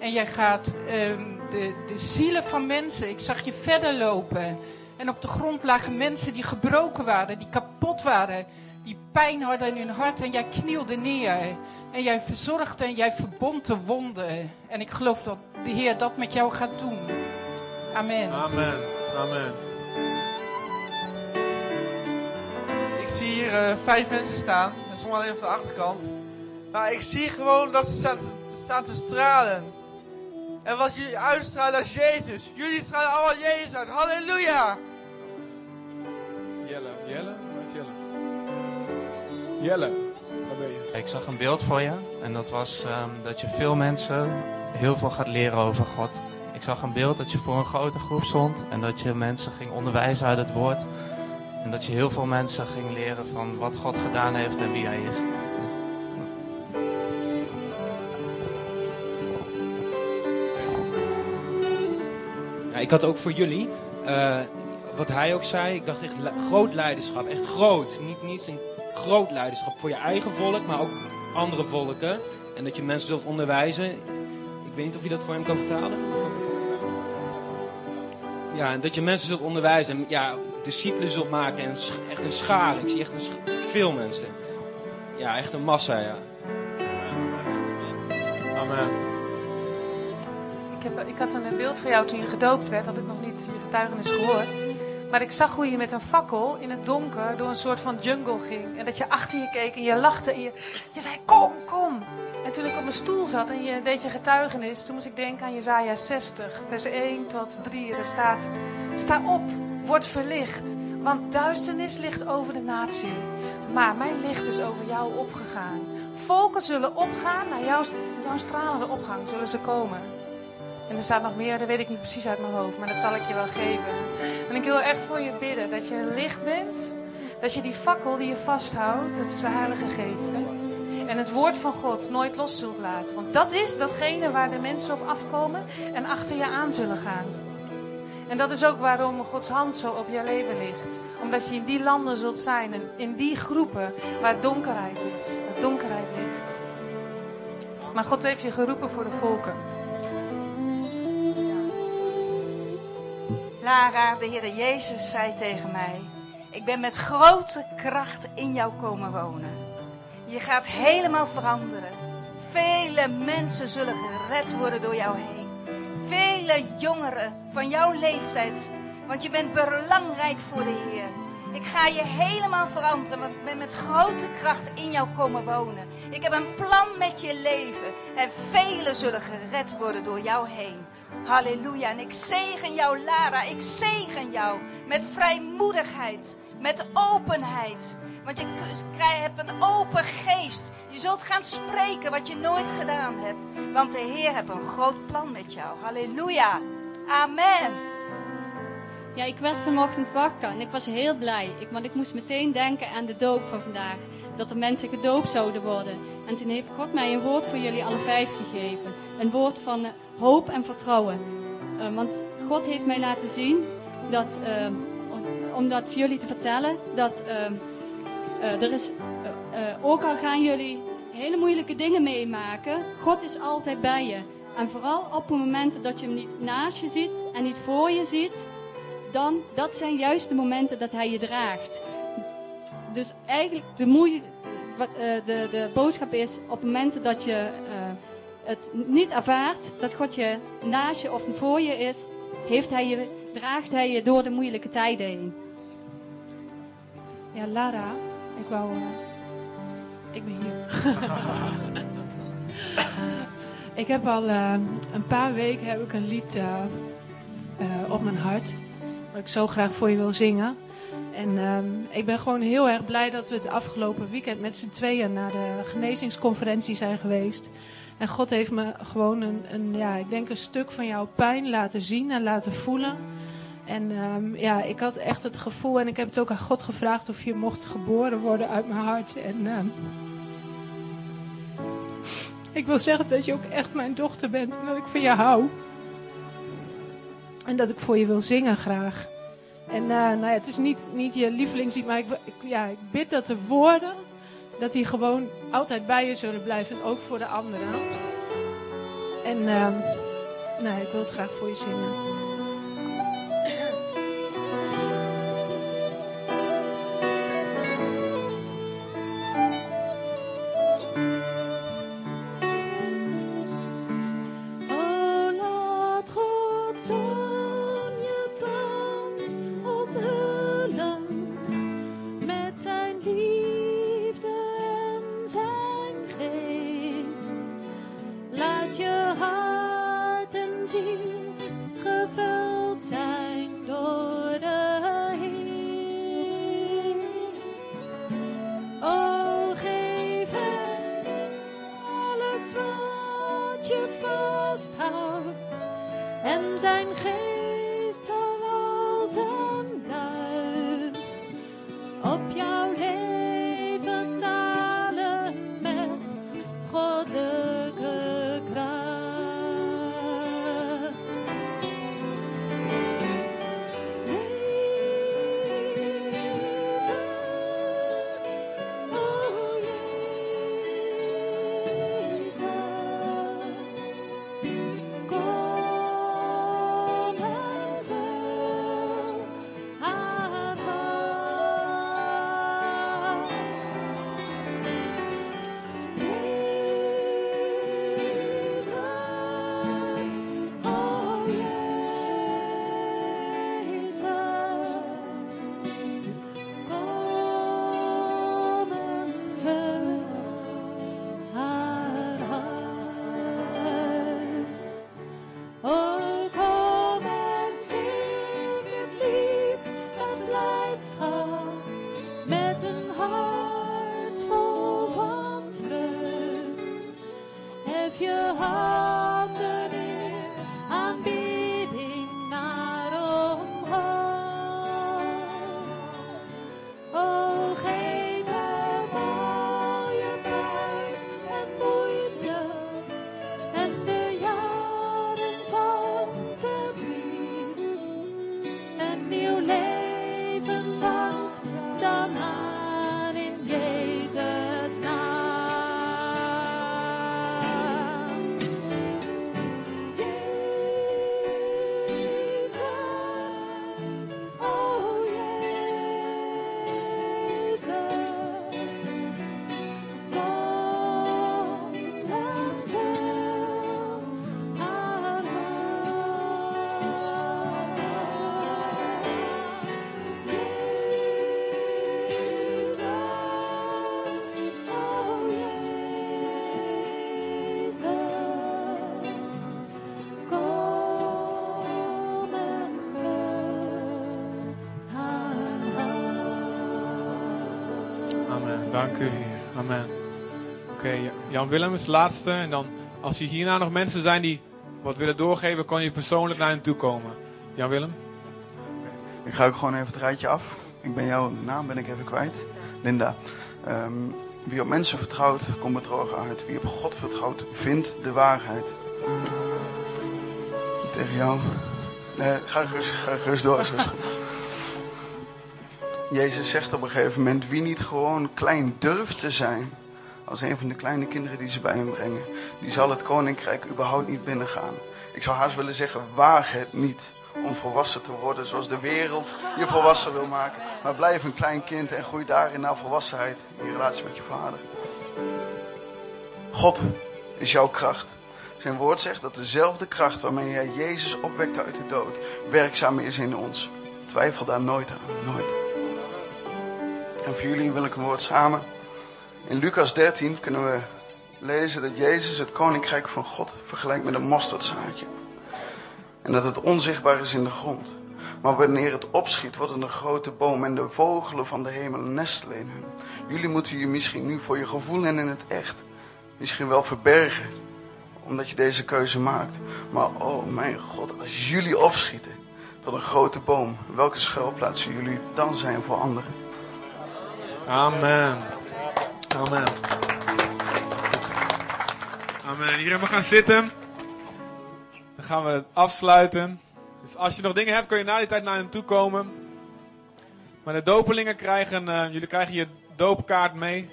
En jij gaat ehm, de, de zielen van mensen, ik zag je verder lopen. En op de grond lagen mensen die gebroken waren, die kapot waren. Die pijn hadden in hun hart en jij knielde neer. En jij verzorgde en jij verbond de wonden. En ik geloof dat de Heer dat met jou gaat doen. Amen. Amen. Amen. Ik zie hier eh, vijf mensen staan. En sommigen alleen op de achterkant. Maar ik zie gewoon dat ze staan, staan te stralen. En wat jullie uitstralen is Jezus. Jullie stralen allemaal Jezus uit. Halleluja! Jelle, Jelle? Jelle, waar ben je? Ik zag een beeld voor je en dat was ehm, dat je veel mensen heel veel gaat leren over God. Ik zag een beeld dat je voor een grote groep stond en dat je mensen ging onderwijzen uit het woord. En dat je heel veel mensen ging leren van wat God gedaan heeft en wie Hij is. Ja, ik had ook voor jullie, eh, wat hij ook zei, ik dacht echt le- groot leiderschap. Echt groot. Niet, niet een groot leiderschap voor je eigen volk, maar ook andere volken. En dat je mensen zult onderwijzen. Ik weet niet of je dat voor hem kan vertalen. Of- Ja, en dat je mensen zult onderwijzen. En ja, discipelen zult maken. En echt een schare. Ik zie echt een veel mensen. Ja, echt een massa, ja. Amen. ik, heb, ik had een beeld van jou toen je gedoopt werd, had ik nog niet je getuigenis gehoord. Maar ik zag hoe je met een fakkel in het donker door een soort van jungle ging. En dat je achter je keek en je lachte en je, je zei kom, kom. En toen ik op mijn stoel zat en je deed je getuigenis, toen moest ik denken aan Jezaja 60, vers 1 tot 3. Er staat, sta op, word verlicht, want duisternis ligt over de natie. Maar mijn licht is over jou opgegaan. Volken zullen opgaan, naar jouw, jouw stralende opgang zullen ze komen. Er staat nog meer, dat weet ik niet precies uit mijn hoofd, maar dat zal ik je wel geven. En ik wil echt voor je bidden dat je een licht bent. Dat je die fakkel die je vasthoudt, dat is de Heilige Geest. En het woord van God nooit los zult laten. Want dat is datgene waar de mensen op afkomen en achter je aan zullen gaan. En dat is ook waarom Gods hand zo op je leven ligt. Omdat je in die landen zult zijn en in die groepen waar donkerheid is, waar donkerheid ligt. Maar God heeft je geroepen voor de volken. De Heer Jezus zei tegen mij: Ik ben met grote kracht in jou komen wonen. Je gaat helemaal veranderen. Vele mensen zullen gered worden door jou heen. Vele jongeren van jouw leeftijd. Want je bent belangrijk voor de Heer. Ik ga je helemaal veranderen, want ik ben met grote kracht in jou komen wonen. Ik heb een plan met je leven. En velen zullen gered worden door jou heen. Halleluja. En ik zegen jou, Lara. Ik zegen jou met vrijmoedigheid, met openheid. Want je hebt een open geest. Je zult gaan spreken wat je nooit gedaan hebt. Want de Heer heeft een groot plan met jou. Halleluja. Amen. Ja, ik werd vanochtend wakker en ik was heel blij. Want ik moest meteen denken aan de doop van vandaag. Dat er mensen gedoopt zouden worden. En toen heeft God mij een woord voor jullie alle vijf gegeven. Een woord van uh, hoop en vertrouwen. Uh, want God heeft mij laten zien dat, uh, om, dat jullie te vertellen, dat er is, ook al gaan jullie hele moeilijke dingen meemaken, God is altijd bij je. En vooral op het moment dat je hem niet naast je ziet en niet voor je ziet, dan, dat zijn juist de momenten dat hij je draagt. Dus eigenlijk de, wat, de, de boodschap is op momenten dat je het niet ervaart, dat God je naast je of voor je is, heeft hij je, draagt hij je door de moeilijke tijden heen. Ja, Lara, ik wou. Uh, ik ben hier. [laughs] ik heb al een paar weken heb ik een lied op mijn hart wat ik zo graag voor je wil zingen. En um, ik ben gewoon heel erg blij dat we het afgelopen weekend met z'n tweeën naar de genezingsconferentie zijn geweest. En God heeft me gewoon een, een, ja, ik denk een stuk van jouw pijn laten zien en laten voelen. En um, ja, ik had echt het gevoel, en ik heb het ook aan God gevraagd of je mocht geboren worden uit mijn hart. En um, ik wil zeggen dat je ook echt mijn dochter bent en dat ik van je hou. En dat ik voor je wil zingen graag. En uh, nou ja, het is niet, niet je lievelingslied, maar ik, ik, ja, ik bid dat de woorden, dat die gewoon altijd bij je zullen blijven. ook voor de anderen. En nou, ik wil het graag voor je zingen. Jan Willem is de laatste. En dan, als hier hierna nog mensen zijn die wat willen doorgeven, kan je persoonlijk naar hen toe komen. Jan Willem? Ik ga ook gewoon even het rijtje af. Ik ben jouw naam ben ik even kwijt. Linda. Ehm, wie op mensen vertrouwt, komt bedrogen uit. Wie op God vertrouwt, vindt de waarheid. Tegen jou. Nee, ga gerust, ga gerust door. zuster. [laughs] Jezus zegt op een gegeven moment: wie niet gewoon klein durft te zijn, als een van de kleine kinderen die ze bij hem brengen, die zal het koninkrijk überhaupt niet binnengaan. Ik zou haast willen zeggen: waag het niet om volwassen te worden zoals de wereld je volwassen wil maken. Maar blijf een klein kind en groei daarin naar volwassenheid in relatie met je vader. God is jouw kracht. Zijn woord zegt dat dezelfde kracht waarmee hij Jezus opwekte uit de dood, werkzaam is in ons. Twijfel daar nooit aan, nooit. En voor jullie wil ik een woord samen. In Lucas 13 kunnen we lezen dat Jezus het koninkrijk van God vergelijkt met een mosterdzaadje. En dat het onzichtbaar is in de grond. Maar wanneer het opschiet, wordt het een grote boom en de vogelen van de hemel nestelen in hun. Jullie moeten je misschien nu voor je gevoel en in het echt misschien wel verbergen, omdat je deze keuze maakt. Maar oh mijn God, als jullie opschieten tot een grote boom, welke schuilplaats zullen jullie dan zijn voor anderen? Amen. Amen. Amen. Iedereen mag gaan zitten. Dan gaan we het afsluiten. Dus als je nog dingen hebt, kun je na die tijd naar hen toe komen. Maar de dopelingen krijgen, eh, jullie krijgen je doopkaart mee.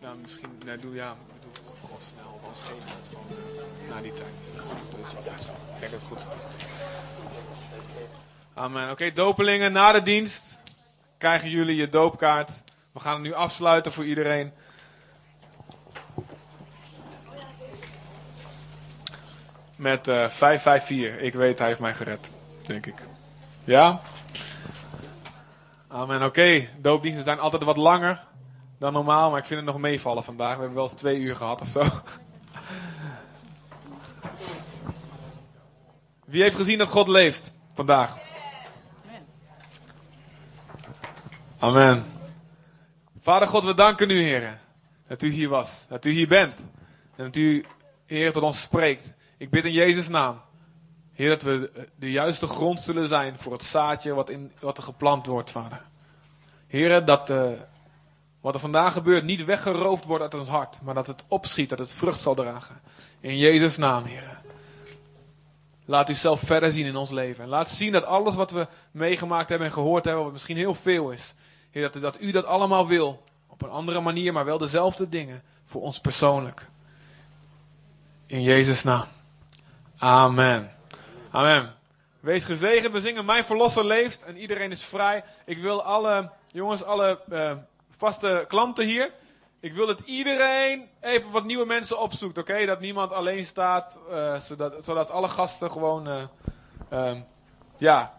Nou, misschien, nee, doe ja, doe het God snel, dan geven ze het gewoon eh, na die tijd. Ik denk dat het goed. Amen. Oké, dopelingen, na de dienst krijgen jullie je doopkaart. We gaan het nu afsluiten voor iedereen. Met eh 554. Ik weet, hij heeft mij gered. Denk ik. Ja? Amen. Oké, doopdiensten zijn altijd wat langer dan normaal, maar ik vind het nog meevallen vandaag. We hebben wel eens twee uur gehad of zo. Wie heeft gezien dat God leeft vandaag? Amen. Vader God, we danken u, Heer, dat u hier was, dat u hier bent. En dat u, Heer, tot ons spreekt. Ik bid in Jezus' naam, Heer, dat we de juiste grond zullen zijn voor het zaadje wat, in, wat er geplant wordt, Vader. Heer, dat uh, wat er vandaag gebeurt niet weggeroofd wordt uit ons hart, maar dat het opschiet, dat het vrucht zal dragen. In Jezus' naam, Heer. Laat u zelf verder zien in ons leven. En laat zien dat alles wat we meegemaakt hebben en gehoord hebben, wat misschien heel veel is, Heer, dat, u dat allemaal wil. Op een andere manier, maar wel dezelfde dingen. Voor ons persoonlijk. In Jezus' naam. Amen. Amen. Wees gezegend. We zingen Mijn Verlosser leeft. En iedereen is vrij. Ik wil alle, jongens, alle uh, vaste klanten hier. Ik wil dat iedereen even wat nieuwe mensen opzoekt. Oké? Dat niemand alleen staat. Uh, zodat, zodat alle gasten gewoon. Uh, uh, ja,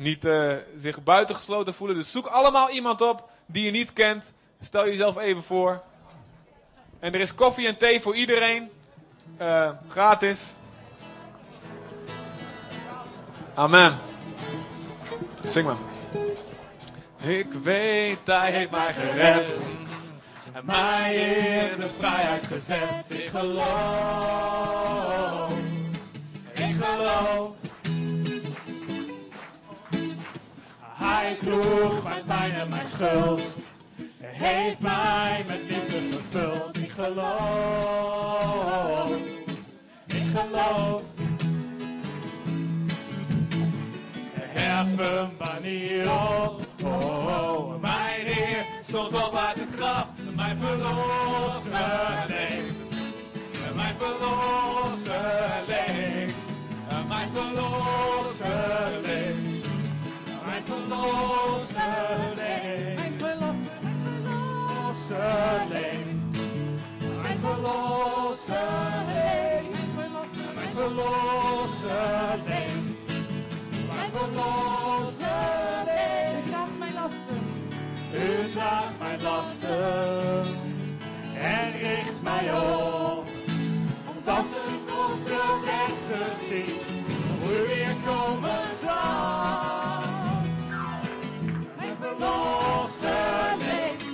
niet uh, zich buitengesloten voelen. Dus zoek allemaal iemand op die je niet kent. Stel jezelf even voor. En er is koffie en thee voor iedereen. Uh, gratis. Amen. Zing maar. Ik weet, hij heeft mij gered. En mij in de vrijheid gezet. Ik geloof. Ik geloof. Hij droeg mijn pijn en mijn schuld. Heeft mij met liefde vervuld. Ik geloof. Ik geloof. Hef een manier op. Oh, oh, mijn Heer stond op uit het graf. Mijn verlosser leeft. Mijn verlosser leeft. Mijn verlosser leeft. Mijn verlosser leeft. Mijn verlosser, leeft. Mijn verlosser leeft. Mijn verlosser leeft. Mijn verlosser leeft. U draagt mijn lasten. U draagt mijn lasten. En richt mij op. Om dansend op de weg zien. Hoe u weer komen zal verlossen leeft.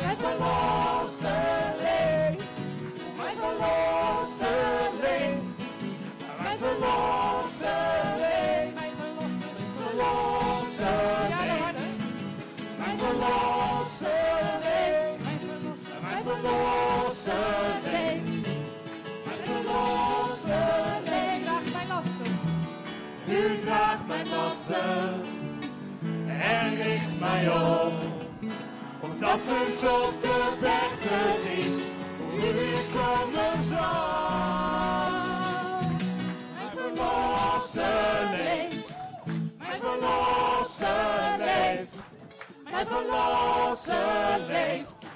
Mijn verlossen leeft. Mijn verlossen leeft. Mijn verlossen leeft. Mijn verlossen leeft. Mijn verlossen leeft. Mijn verlossen leeft. Mijn verlossen leeft. U draagt mijn lasten. U draagt mijn lasten en richt mij op. Om dansend op de berg te zien hoe u komen zal. Mijn verlosser leeft, mijn verlosser leeft, mijn verlosser leeft,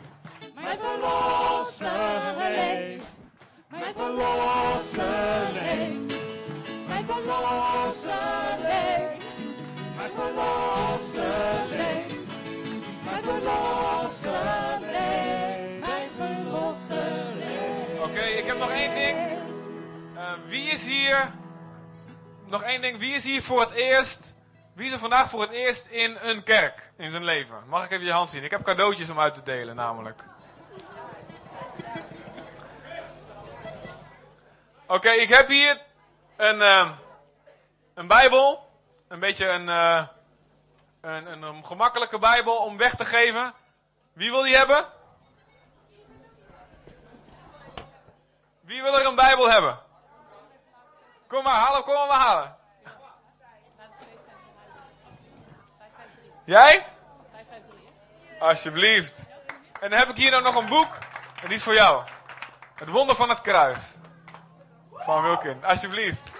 mijn verlosser leeft, mijn verlosser leeft, mijn verlosser leeft, mijn verlosser leeft, mijn verlosser leeft, mijn verlosser. Oké, ik heb nog één ding. Eh, wie is hier... Nog één ding. Wie is hier voor het eerst... Wie is er vandaag voor het eerst in een kerk in zijn leven? Mag ik even je hand zien? Ik heb cadeautjes om uit te delen namelijk. Oké, ik heb hier een, eh, een Bijbel. Een beetje een, eh, een, een, een gemakkelijke Bijbel om weg te geven. Wie wil die hebben? Wie wil er een Bijbel hebben? Kom maar halen, kom maar halen. Jij? Alsjeblieft. En dan heb ik hier dan nog een boek. En die is voor jou. Het wonder van het kruis. Van Wilkin. Alsjeblieft.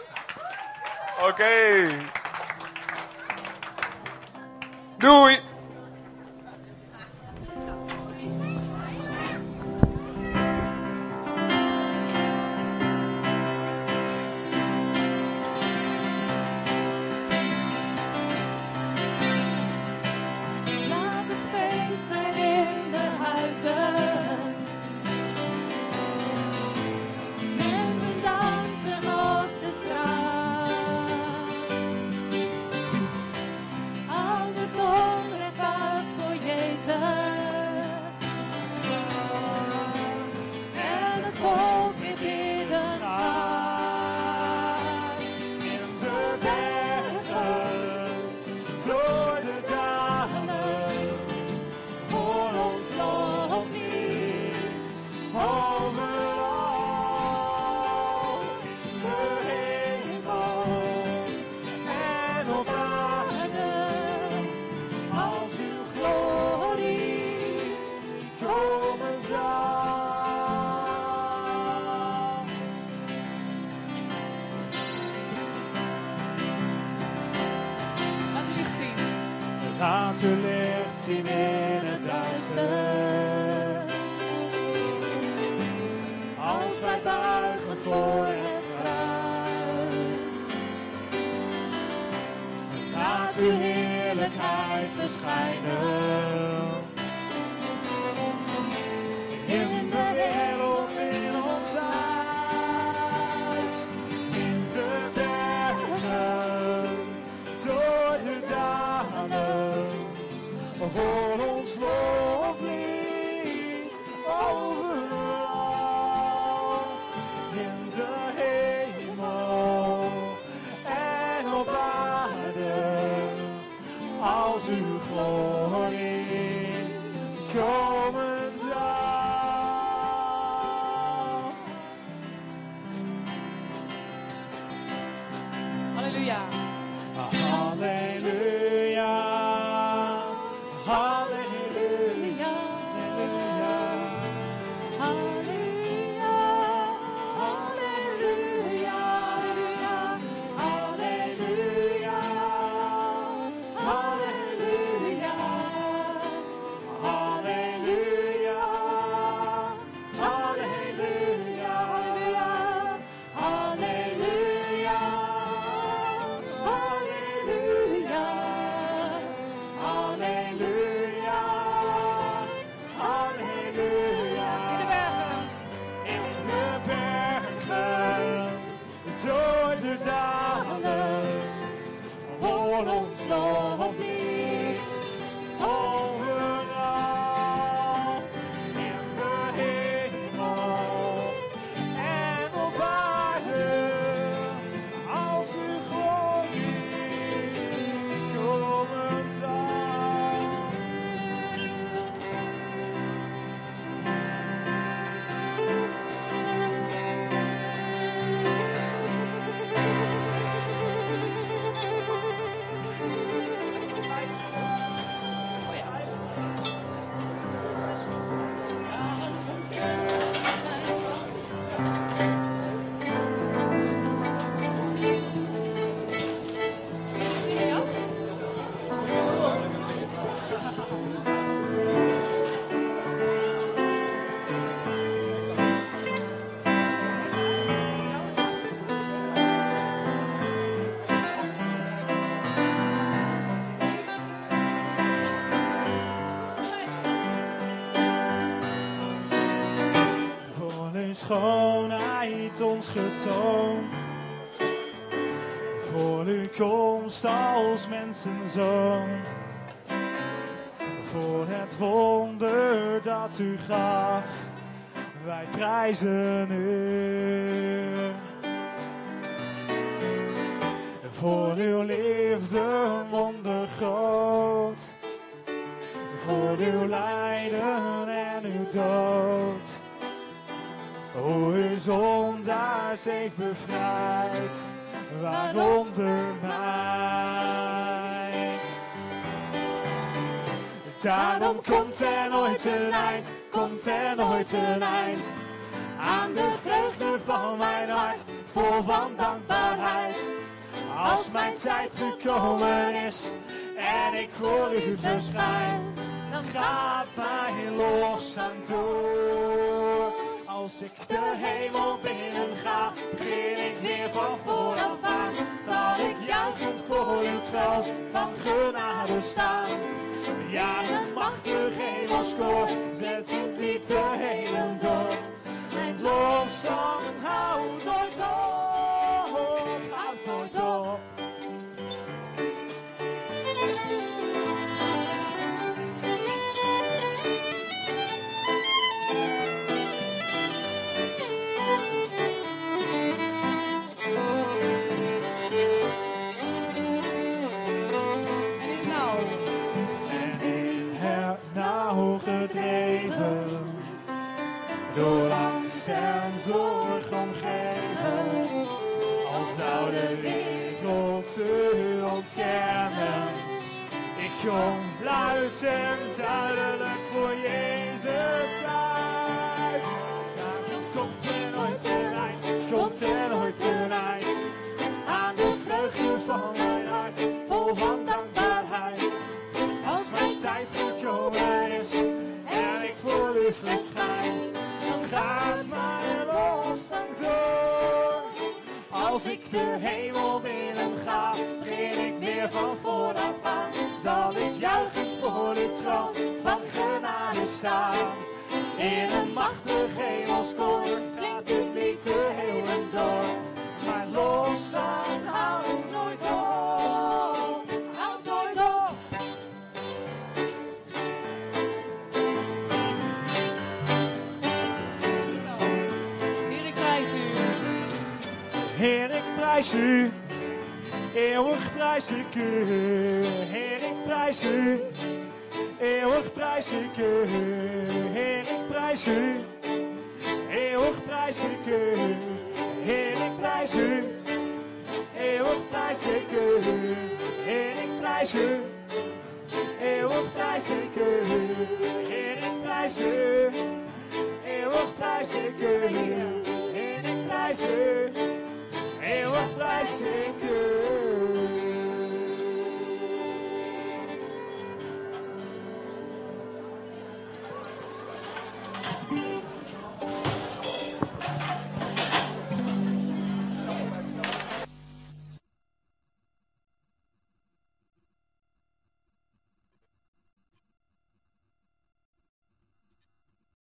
Oké. Do it. Getoond. Voor uw komst als mensenzoon. Voor het wonder dat u gaf. Wij prijzen u. Voor uw liefde wonder groot. Voor uw lijden en uw dood. Hoe u zondaars heeft bevrijd, waaronder mij. Daarom komt er nooit een eind, komt er nooit een eind. Aan de vreugde van mijn hart, vol van dankbaarheid. Als mijn tijd gekomen is en ik voor u verschijn, dan gaat mijn lofzang door. Als ik de hemel binnen ga, begin ik weer van vooraf aan. Zal ik juichend voor uw troon van genade staan. Ja, de machtige hemelskoor zet het lied de hemel door. Mijn lofzang houdt nooit op, houdt nooit op. door angst en zorg omgeven, als zou de wereld u ontkennen. Ik kom luid en duidelijk voor Jezus uit. Daarom komt er nooit een eind, komt er nooit een eind aan de vreugde van mijn hart, vol van dankbaarheid. Als mijn tijd gekomen is en ik voor u verschijn, mijn lofzang door. Als ik de hemel binnen ga, begin ik weer van vooraf aan. Zal ik juichend voor uw troon van genade staan. In een machtig hemelskoor klinkt het lied de hemel door. Mijn lofzang houdt nooit op, prijs u, eeuwig prijs ik u. Heer, ik prijs u, eeuwig prijs ik u. Heer, ik prijs u, eeuwig prijs ik u. Heer, ik prijs u, eeuwig prijs ik u. Heer, ik prijs u, eeuwig prijs ik u. Heer, ik prijs u, eeuwig prijs ik u. Heer, ik prijs u. é uma flecha que